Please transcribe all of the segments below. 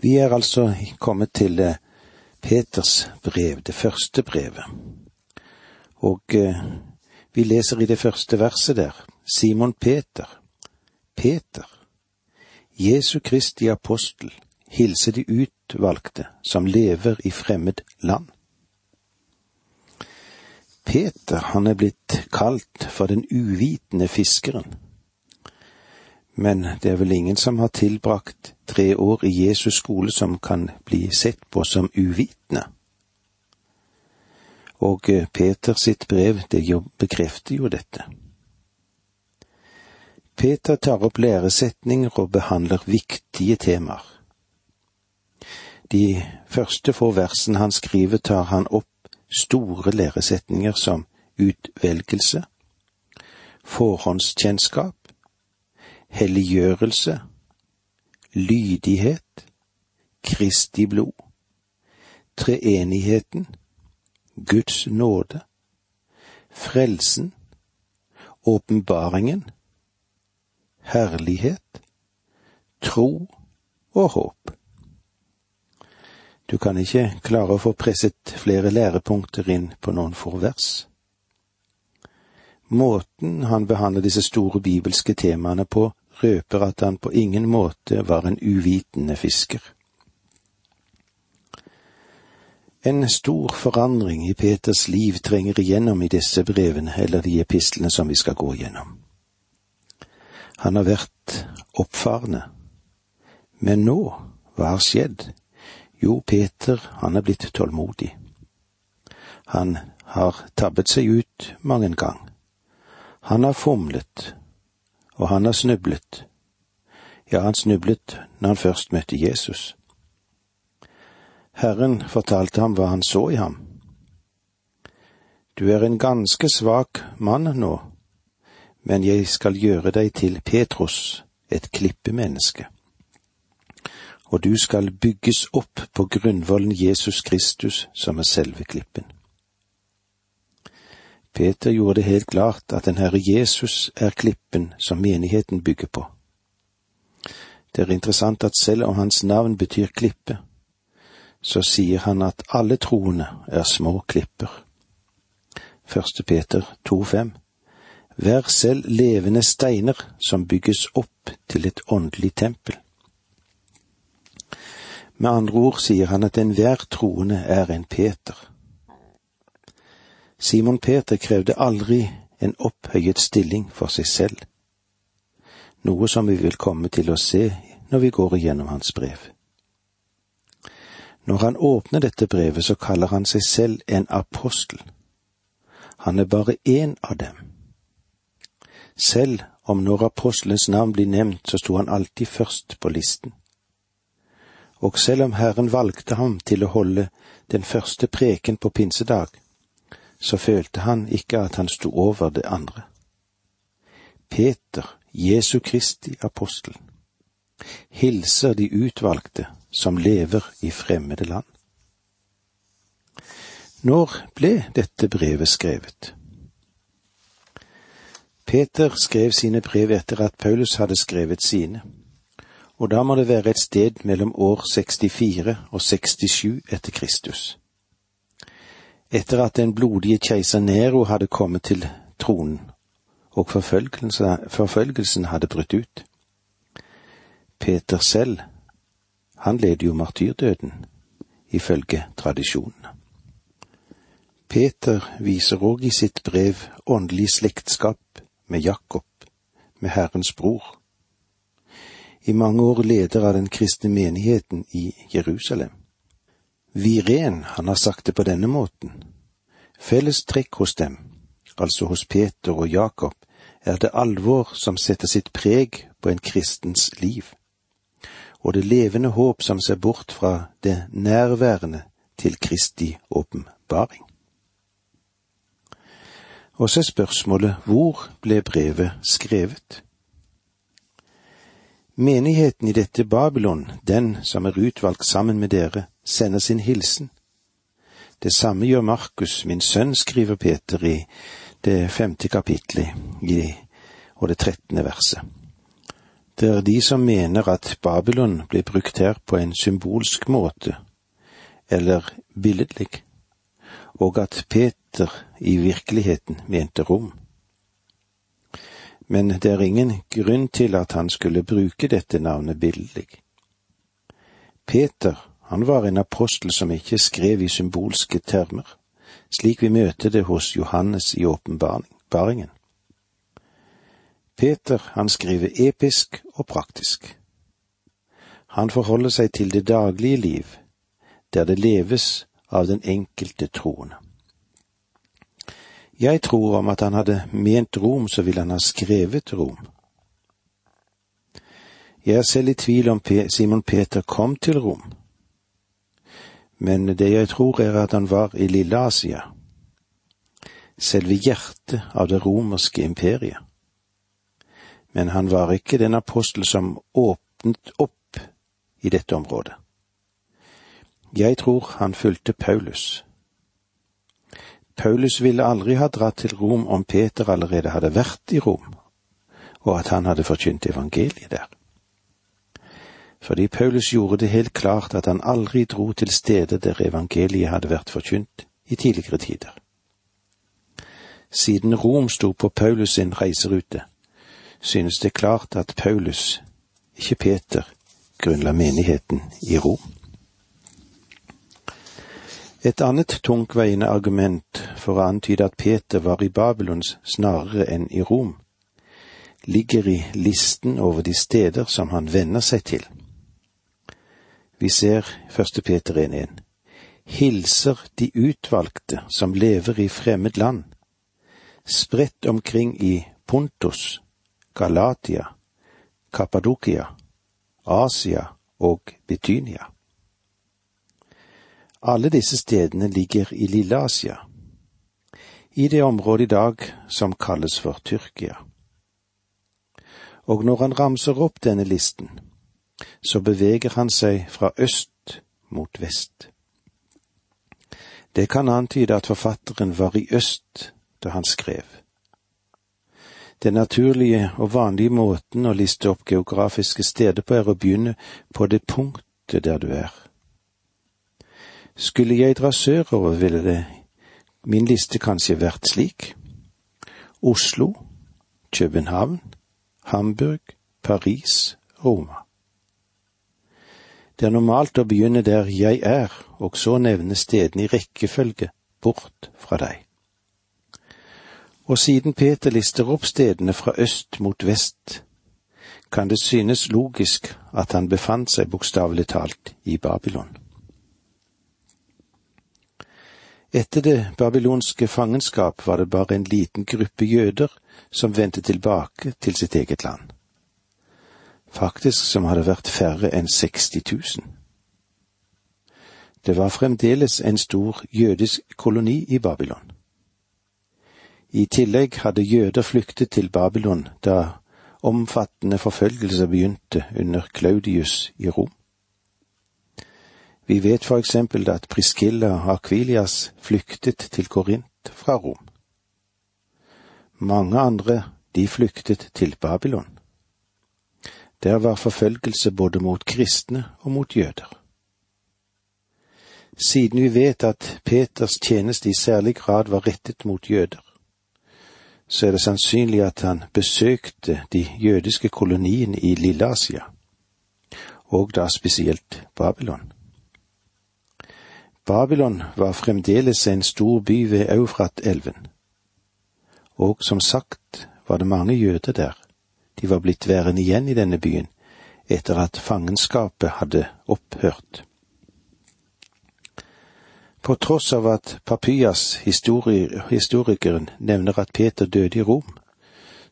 Vi er altså kommet til eh, Peters brev, det første brevet. Og eh, vi leser i det første verset der, Simon Peter, Peter, Jesu Kristi apostel, hilse de utvalgte som lever i fremmed land. Peter, han er blitt kalt for den uvitende fiskeren. Men det er vel ingen som har tilbrakt tre år i Jesus skole som kan bli sett på som uvitende. Og eh, Peter sitt brev, det jo bekrefter jo dette. Peter tar opp læresetninger og behandler viktige temaer. De første få versene han skriver, tar han opp store læresetninger som utvelgelse, forhåndskjennskap, helliggjørelse, lydighet, Kristi blod, treenigheten, Guds nåde, frelsen, åpenbaringen, herlighet, tro og håp. Du kan ikke klare å få presset flere lærepunkter inn på noen få vers. Måten han behandler disse store bibelske temaene på, røper at han på ingen måte var en uvitende fisker. En stor forandring i Peters liv trenger igjennom i disse brevene eller de epislene som vi skal gå igjennom. Han har vært oppfarende. Men nå, hva har skjedd? Jo, Peter, han er blitt tålmodig. Han har tabbet seg ut mange gang. Han har fomlet, og han har snublet. Ja, han snublet når han først møtte Jesus. Herren fortalte ham hva han så i ham. Du er en ganske svak mann nå, men jeg skal gjøre deg til Petros, et klippemenneske. Og du skal bygges opp på grunnvollen Jesus Kristus, som er selve klippen. Peter gjorde det helt klart at den Herre Jesus er klippen som menigheten bygger på. Det er interessant at selv om hans navn betyr klippe, så sier han at alle troende er små klipper. Første Peter 2,5 Vær selv levende steiner som bygges opp til et åndelig tempel. Med andre ord sier han at enhver troende er en Peter Simon Peter krevde aldri en opphøyet stilling for seg selv, noe som vi vil komme til å se når vi går igjennom hans brev. Når han åpner dette brevet, så kaller han seg selv en apostel. Han er bare én av dem. Selv om når apostelens navn blir nevnt, så sto han alltid først på listen. Og selv om Herren valgte ham til å holde den første preken på pinsedag, så følte han ikke at han sto over det andre. Peter, Jesu Kristi apostel, hilser de utvalgte som lever i fremmede land. Når ble dette brevet skrevet? Peter skrev sine brev etter at Paulus hadde skrevet sine, og da må det være et sted mellom år 64 og 67 etter Kristus etter at den blodige keiser Nero hadde kommet til tronen og forfølgelsen hadde brutt ut. Peter selv, han led jo martyrdøden, ifølge tradisjonen. Peter viser òg i sitt brev åndelig slektskap med Jakob, med Herrens bror. I mange år leder av den kristne menigheten i Jerusalem. Viren, han har sagt det på denne måten. Felles trekk hos dem, altså hos Peter og Jakob, er det alvor som setter sitt preg på en kristens liv, og det levende håp som ser bort fra det nærværende til Kristi åpenbaring. Og så er spørsmålet hvor ble brevet skrevet? Menigheten i dette Babylon, den som er utvalgt sammen med dere, sender sin hilsen. Det samme gjør Markus, min sønn, skriver Peter i det femte kapitlet og det trettende verset. Det er de som mener at Babylon blir brukt her på en symbolsk måte, eller billedlig, og at Peter i virkeligheten mente Rom. Men det er ingen grunn til at han skulle bruke dette navnet billedlig. Peter, han var en apostel som ikke skrev i symbolske termer, slik vi møter det hos Johannes i åpenbaringen. Peter, han skriver episk og praktisk. Han forholder seg til det daglige liv, der det leves av den enkelte troende. Jeg tror om at han hadde ment Rom, så ville han ha skrevet Rom. Jeg er selv i tvil om Simon Peter kom til Rom, men det jeg tror er at han var i Lille Asia, selve hjertet av det romerske imperiet. Men han var ikke den apostel som åpnet opp i dette området. Jeg tror han fulgte Paulus. Paulus ville aldri ha dratt til Rom om Peter allerede hadde vært i Rom, og at han hadde forkynt evangeliet der. Fordi Paulus gjorde det helt klart at han aldri dro til stedet der evangeliet hadde vært forkynt i tidligere tider. Siden Rom sto på Paulus sin reiserute, synes det klart at Paulus, ikke Peter, grunnla menigheten i Rom. Et annet tungtveiende argument for å antyde at Peter var i Babylons snarere enn i Rom, ligger i listen over de steder som han venner seg til. Vi ser første Peter 1.1. Hilser de utvalgte som lever i fremmed land, spredt omkring i Pontus, Galatia, Kappadokia, Asia og Betynia. Alle disse stedene ligger i Lille-Asia, i det området i dag som kalles for Tyrkia. Og når han ramser opp denne listen, så beveger han seg fra øst mot vest. Det kan antyde at forfatteren var i øst da han skrev. Den naturlige og vanlige måten å liste opp geografiske steder på er å begynne på det punktet der du er. Skulle jeg dra sørover, ville det min liste kanskje vært slik. Oslo, København, Hamburg, Paris, Roma. Det er normalt å begynne der jeg er, og så nevne stedene i rekkefølge bort fra deg. Og siden Peter lister opp stedene fra øst mot vest, kan det synes logisk at han befant seg bokstavelig talt i Babylon. Etter det babylonske fangenskap var det bare en liten gruppe jøder som vendte tilbake til sitt eget land. Faktisk som hadde vært færre enn 60 000. Det var fremdeles en stor jødisk koloni i Babylon. I tillegg hadde jøder flyktet til Babylon da omfattende forfølgelser begynte under Claudius i Rom. Vi vet for eksempel at Priskilla Akvilias flyktet til Korint fra Rom. Mange andre, de flyktet til Babylon. Der var forfølgelse både mot kristne og mot jøder. Siden vi vet at Peters tjeneste i særlig grad var rettet mot jøder, så er det sannsynlig at han besøkte de jødiske koloniene i Lilleasia, og da spesielt Babylon. Babylon var fremdeles en stor by ved Eufrat-elven, og som sagt var det mange jøder der. De var blitt værende igjen i denne byen etter at fangenskapet hadde opphørt. På tross av at Papyas, histori historikeren, nevner at Peter døde i Rom,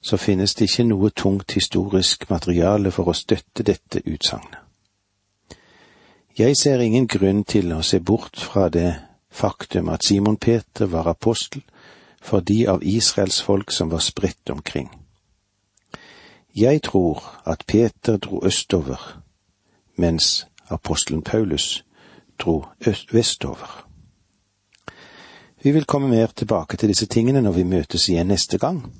så finnes det ikke noe tungt historisk materiale for å støtte dette utsagnet. Jeg ser ingen grunn til å se bort fra det faktum at Simon Peter var apostel for de av Israels folk som var spredt omkring. Jeg tror at Peter dro østover, mens apostelen Paulus dro vestover. Vi vil komme mer tilbake til disse tingene når vi møtes igjen neste gang.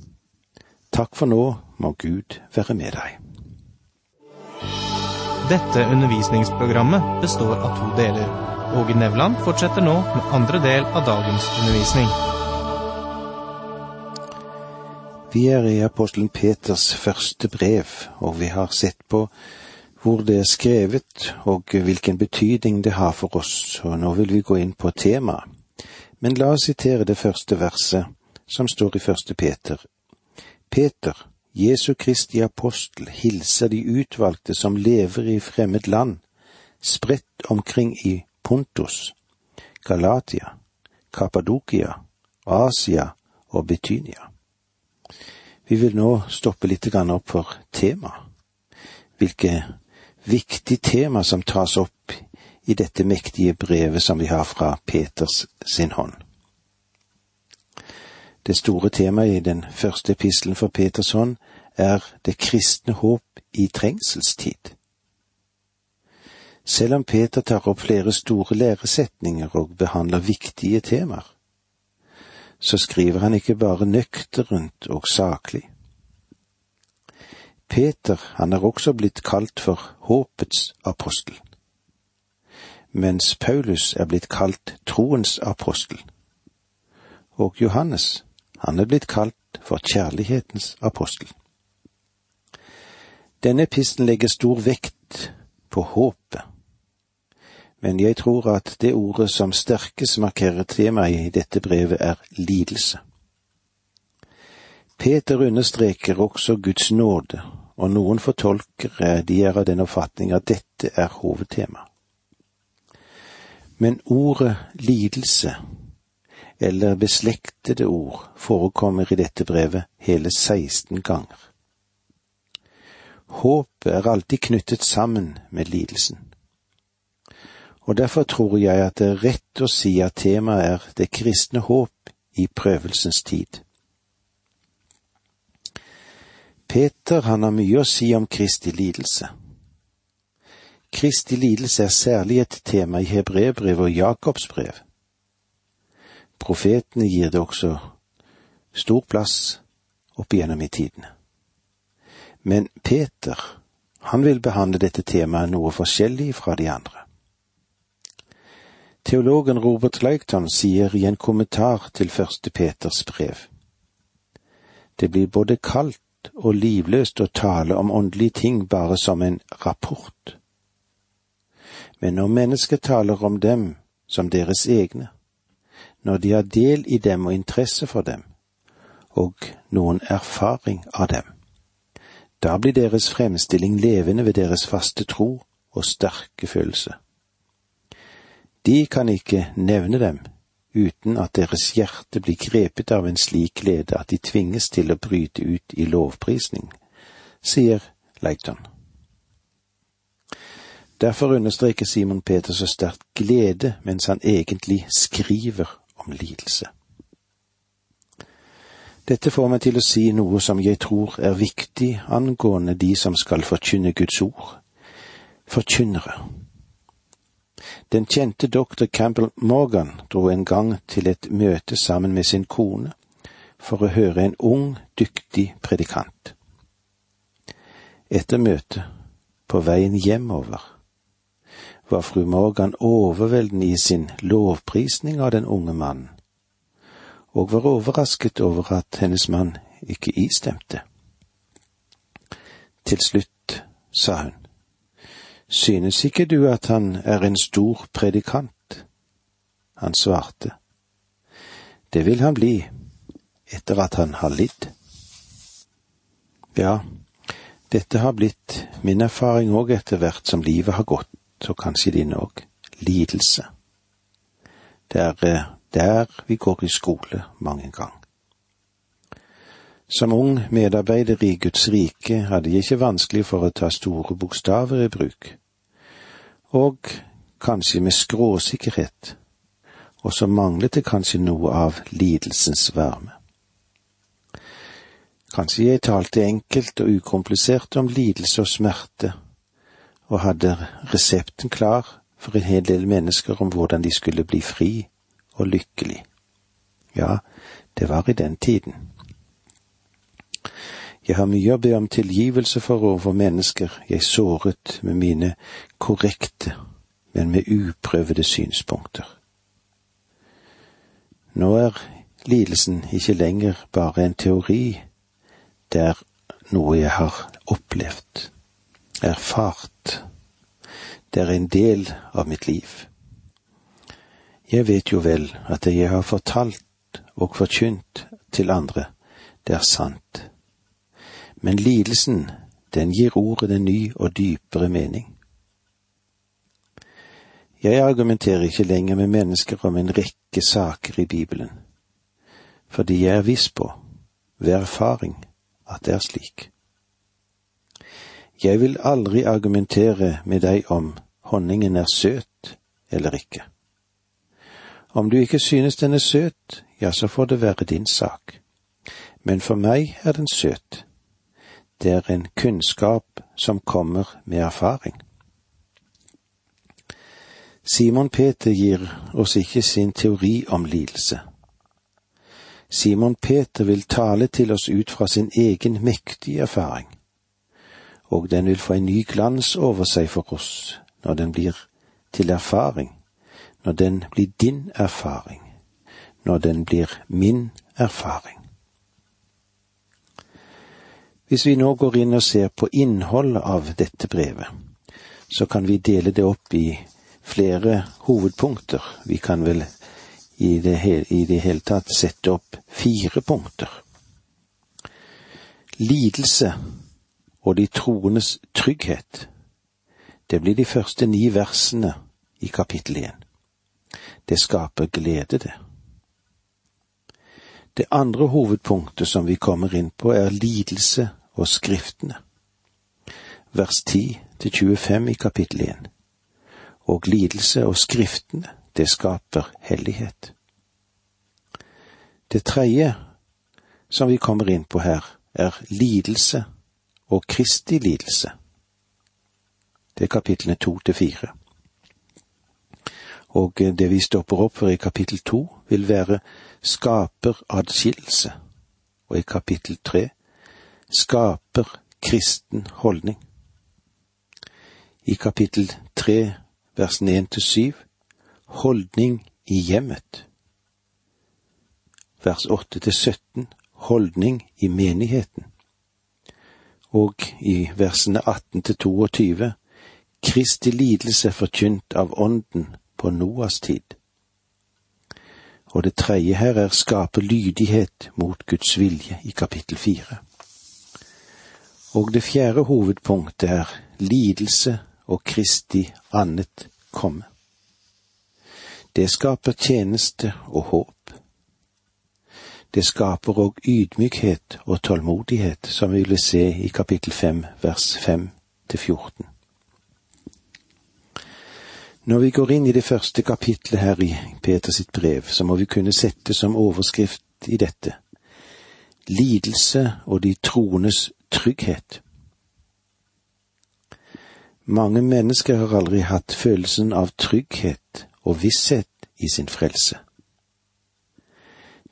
Takk for nå, må Gud være med deg. Dette undervisningsprogrammet består av to deler. Åge Nevland fortsetter nå med andre del av dagens undervisning. Vi er i apostelen Peters første brev, og vi har sett på hvor det er skrevet og hvilken betydning det har for oss, og nå vil vi gå inn på temaet. Men la oss sitere det første verset som står i første Peter. Peter, Jesu Kristi apostel hilser de utvalgte som lever i fremmed land, spredt omkring i Pontus, Galatia, Kappadokia, Asia og Betynia. Vi vil nå stoppe litt opp for temaet. Hvilke viktige tema som tas opp i dette mektige brevet som vi har fra Peters sin hånd. Det store temaet i den første epistelen for Peters hånd er det kristne håp i trengselstid. Selv om Peter tar opp flere store læresetninger og behandler viktige temaer, så skriver han ikke bare nøkternt og saklig. Peter, han er også blitt kalt for håpets apostel, mens Paulus er blitt kalt troens apostel, og Johannes, han er blitt kalt for kjærlighetens apostel. Denne pisten legger stor vekt på håpet, men jeg tror at det ordet som sterkest markerer temaet i dette brevet, er lidelse. Peter understreker også Guds nåde, og noen fortolkere de er av den oppfatning at dette er hovedtema. Men ordet lidelse eller beslektede ord forekommer i dette brevet hele 16 ganger. Håpet er alltid knyttet sammen med lidelsen. Og derfor tror jeg at det er rett å si at temaet er det kristne håp i prøvelsens tid. Peter han har mye å si om Kristi lidelse. Kristi lidelse er særlig et tema i Hebrebrevet og Jakobs brev. Profetene gir det også stor plass opp igjennom i tidene. Men Peter, han vil behandle dette temaet noe forskjellig fra de andre. Teologen Robert Leikton sier i en kommentar til første Peters brev. Det blir både kaldt og livløst å tale om åndelige ting bare som en rapport. Men når mennesker taler om dem som deres egne, når de har del i dem og interesse for dem, og noen erfaring av dem. Da blir deres fremstilling levende ved deres faste tro og sterke følelse. De kan ikke nevne dem uten at deres hjerte blir grepet av en slik glede at de tvinges til å bryte ut i lovprisning, sier Leighton. Derfor understreker Simon Peter så sterkt glede mens han egentlig skriver om lidelse. Dette får meg til å si noe som jeg tror er viktig angående de som skal forkynne Guds ord, forkynnere. Den kjente doktor Campbell Morgan dro en gang til et møte sammen med sin kone for å høre en ung, dyktig predikant. Etter møtet, på veien hjemover, var fru Morgan overveldende i sin lovprisning av den unge mannen, og var overrasket over at hennes mann ikke istemte. Til slutt sa hun, synes ikke du at han er en stor predikant? Han svarte, det vil han bli etter at han har lidd. Ja, dette har blitt min erfaring òg etter hvert som livet har gått og kanskje din òg, lidelse. Det er eh, der vi går i skole mange gang. Som ung medarbeider i Guds rike hadde jeg ikke vanskelig for å ta store bokstaver i bruk, og kanskje med skråsikkerhet, og så manglet det kanskje noe av lidelsens varme. Kanskje jeg talte enkelt og ukomplisert om lidelse og smerte, og hadde resepten klar for en hel del mennesker om hvordan de skulle bli fri og lykkelig. Ja, det var i den tiden. Jeg har mye å be om tilgivelse for overfor mennesker jeg såret med mine korrekte, men med uprøvede synspunkter. Nå er lidelsen ikke lenger bare en teori, det er noe jeg har opplevd, erfart, det er en del av mitt liv. Jeg vet jo vel at det jeg har fortalt og forkynt til andre, det er sant men lidelsen, den gir ordet en ny og dypere mening. Jeg argumenterer ikke lenger med mennesker om en rekke saker i Bibelen, fordi jeg er viss på, ved erfaring, at det er slik. Jeg vil aldri argumentere med deg om honningen er søt eller ikke. Om du ikke synes den er søt, ja, så får det være din sak. Men for meg er den søt, det er en kunnskap som kommer med erfaring. Simon Peter gir oss ikke sin teori om lidelse. Simon Peter vil tale til oss ut fra sin egen mektige erfaring, og den vil få en ny glans over seg for oss når den blir til erfaring, når den blir din erfaring, når den blir min erfaring. Hvis vi nå går inn og ser på innholdet av dette brevet, så kan vi dele det opp i flere hovedpunkter. Vi kan vel i det, i det hele tatt sette opp fire punkter. Lidelse og de troendes trygghet. Det blir de første ni versene i kapittel én. Det skaper glede, det. Det andre hovedpunktet som vi kommer inn på, er lidelse og Skriftene. Vers 10 til 25 i kapittel 1. Og lidelse og Skriftene, det skaper hellighet. Det tredje som vi kommer inn på her, er lidelse og Kristi lidelse. Det er kapitlene to til fire. Og det vi stopper opp for i kapittel to, vil være skaper adskillelse, og i kapittel tre skaper kristen holdning. I kapittel tre, versen én til syv, holdning i hjemmet. Vers åtte til 17, holdning i menigheten. Og i versene 18 til 22, Kristi lidelse forkynt av Ånden på Noas tid. Og det tredje her er skape lydighet mot Guds vilje i kapittel fire. Og det fjerde hovedpunktet er lidelse og Kristi annet komme. Det skaper tjeneste og håp. Det skaper òg ydmykhet og tålmodighet, som vi vil se i kapittel fem, vers fem til 14. Når vi går inn i det første kapitlet her i Peters sitt brev, så må vi kunne sette som overskrift i dette lidelse og de troendes trygghet. Mange mennesker har aldri hatt følelsen av trygghet og visshet i sin frelse.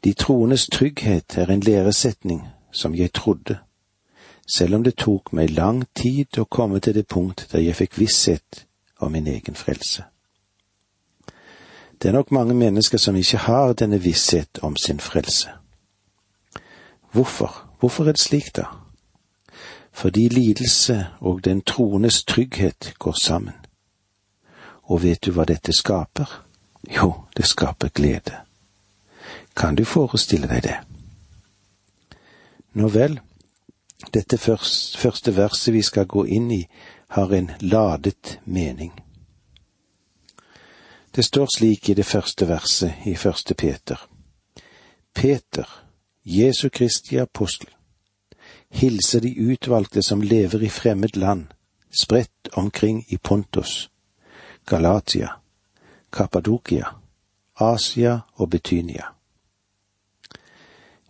De troendes trygghet er en læresetning som jeg trodde, selv om det tok meg lang tid å komme til det punkt der jeg fikk visshet om min egen frelse. Det er nok mange mennesker som ikke har denne visshet om sin frelse. Hvorfor? Hvorfor er det slik, da? Fordi lidelse og den troendes trygghet går sammen. Og vet du hva dette skaper? Jo, det skaper glede. Kan du forestille deg det? Nå vel, dette første verset vi skal gå inn i, har en ladet mening. Det står slik i det første verset i første Peter. Peter, Jesu Kristi apostel, hilser de utvalgte som lever i fremmed land, spredt omkring i Pontus, Galatia, Kappadokia, Asia og Betynia.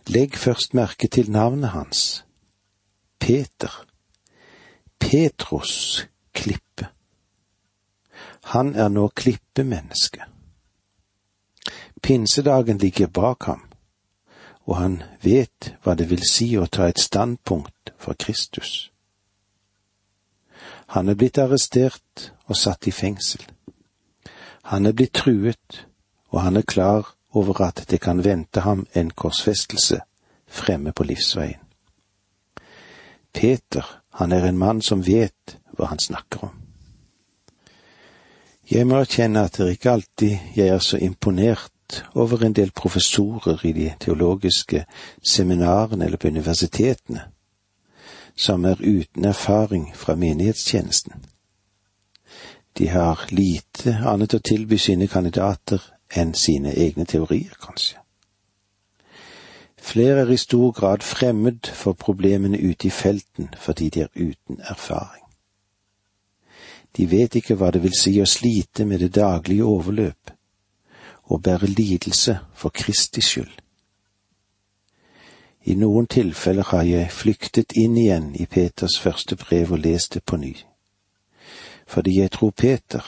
Legg først merke til navnet hans, Peter, Petros klippe. Han er nå klippemenneske. Pinsedagen ligger bak ham, og han vet hva det vil si å ta et standpunkt for Kristus. Han er blitt arrestert og satt i fengsel. Han er blitt truet, og han er klar over at det kan vente ham en korsfestelse fremme på livsveien. Peter, han er en mann som vet hva han snakker om. Jeg må erkjenne at det er ikke alltid jeg er så imponert over en del professorer i de teologiske seminarene eller på universitetene, som er uten erfaring fra menighetstjenesten. De har lite annet å tilby sine kandidater enn sine egne teorier, kanskje. Flere er i stor grad fremmed for problemene ute i felten fordi de er uten erfaring. De vet ikke hva det vil si å slite med det daglige overløp og bære lidelse for Kristi skyld. I noen tilfeller har jeg flyktet inn igjen i Peters første brev og lest det på ny. Fordi jeg tror Peter,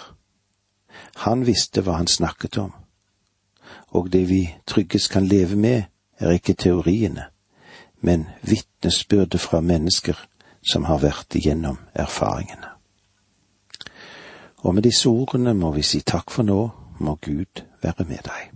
han visste hva han snakket om, og det vi tryggest kan leve med, er ikke teoriene, men vitnesbyrdet fra mennesker som har vært igjennom erfaringene. Og med disse ordene må vi si takk for nå, må Gud være med deg.